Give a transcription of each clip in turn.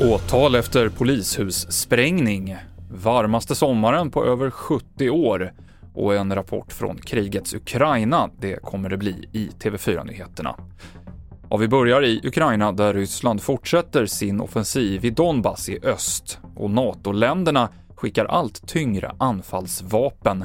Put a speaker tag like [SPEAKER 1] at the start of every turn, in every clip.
[SPEAKER 1] Åtal efter polishussprängning, varmaste sommaren på över 70 år och en rapport från krigets Ukraina, det kommer det bli i TV4-nyheterna. Ja, vi börjar i Ukraina där Ryssland fortsätter sin offensiv i Donbass i öst och NATO-länderna skickar allt tyngre anfallsvapen.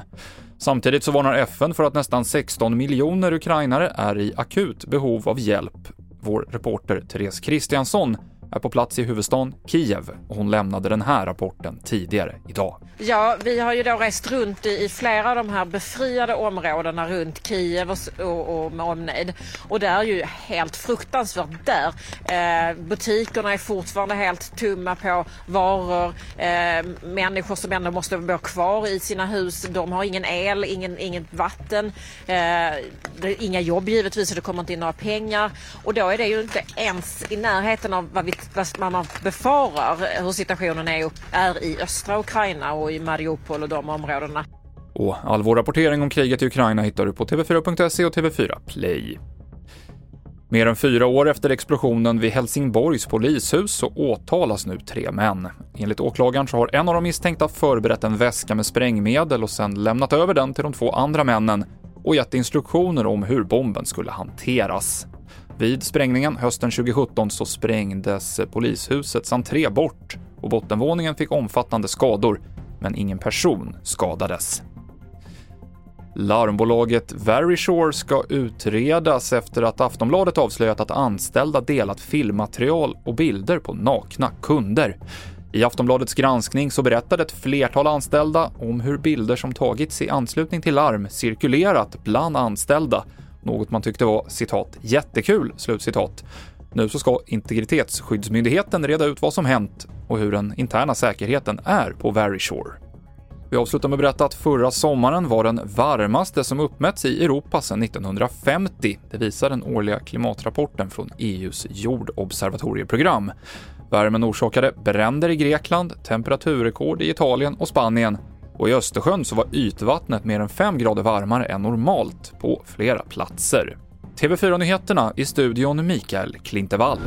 [SPEAKER 1] Samtidigt så varnar FN för att nästan 16 miljoner ukrainare är i akut behov av hjälp. Vår reporter Therese Kristiansson är på plats i huvudstaden Kiev och hon lämnade den här rapporten tidigare idag.
[SPEAKER 2] Ja, vi har ju då rest runt i flera av de här befriade områdena runt Kiev och, och, och med omnejd. Och det är ju helt fruktansvärt där. Eh, butikerna är fortfarande helt tomma på varor. Eh, människor som ändå måste bo kvar i sina hus, de har ingen el, ingen, inget vatten. Eh, inga jobb givetvis, så det kommer inte in några pengar. Och då är det ju inte ens i närheten av vad, vi, vad man befarar hur situationen är, är i östra Ukraina och i Mariupol och de områdena.
[SPEAKER 1] Och all vår rapportering om kriget i Ukraina hittar du på TV4.se och TV4 Play. Mer än fyra år efter explosionen vid Helsingborgs polishus så åtalas nu tre män. Enligt åklagaren så har en av de misstänkta förberett en väska med sprängmedel och sen lämnat över den till de två andra männen och gett instruktioner om hur bomben skulle hanteras. Vid sprängningen hösten 2017 så sprängdes polishusets entré bort och bottenvåningen fick omfattande skador, men ingen person skadades. Larmbolaget Verisure ska utredas efter att Aftonbladet avslöjat att anställda delat filmmaterial och bilder på nakna kunder. I Aftonbladets granskning så berättade ett flertal anställda om hur bilder som tagits i anslutning till larm cirkulerat bland anställda, något man tyckte var citat “jättekul” slutcitat. Nu så ska Integritetsskyddsmyndigheten reda ut vad som hänt och hur den interna säkerheten är på Verisure. Vi avslutar med att berätta att förra sommaren var den varmaste som uppmätts i Europa sedan 1950. Det visar den årliga klimatrapporten från EUs jordobservatorieprogram. Värmen orsakade bränder i Grekland, temperaturrekord i Italien och Spanien och i Östersjön så var ytvattnet mer än 5 grader varmare än normalt på flera platser. TV4-nyheterna i studion Mikael Klintevall.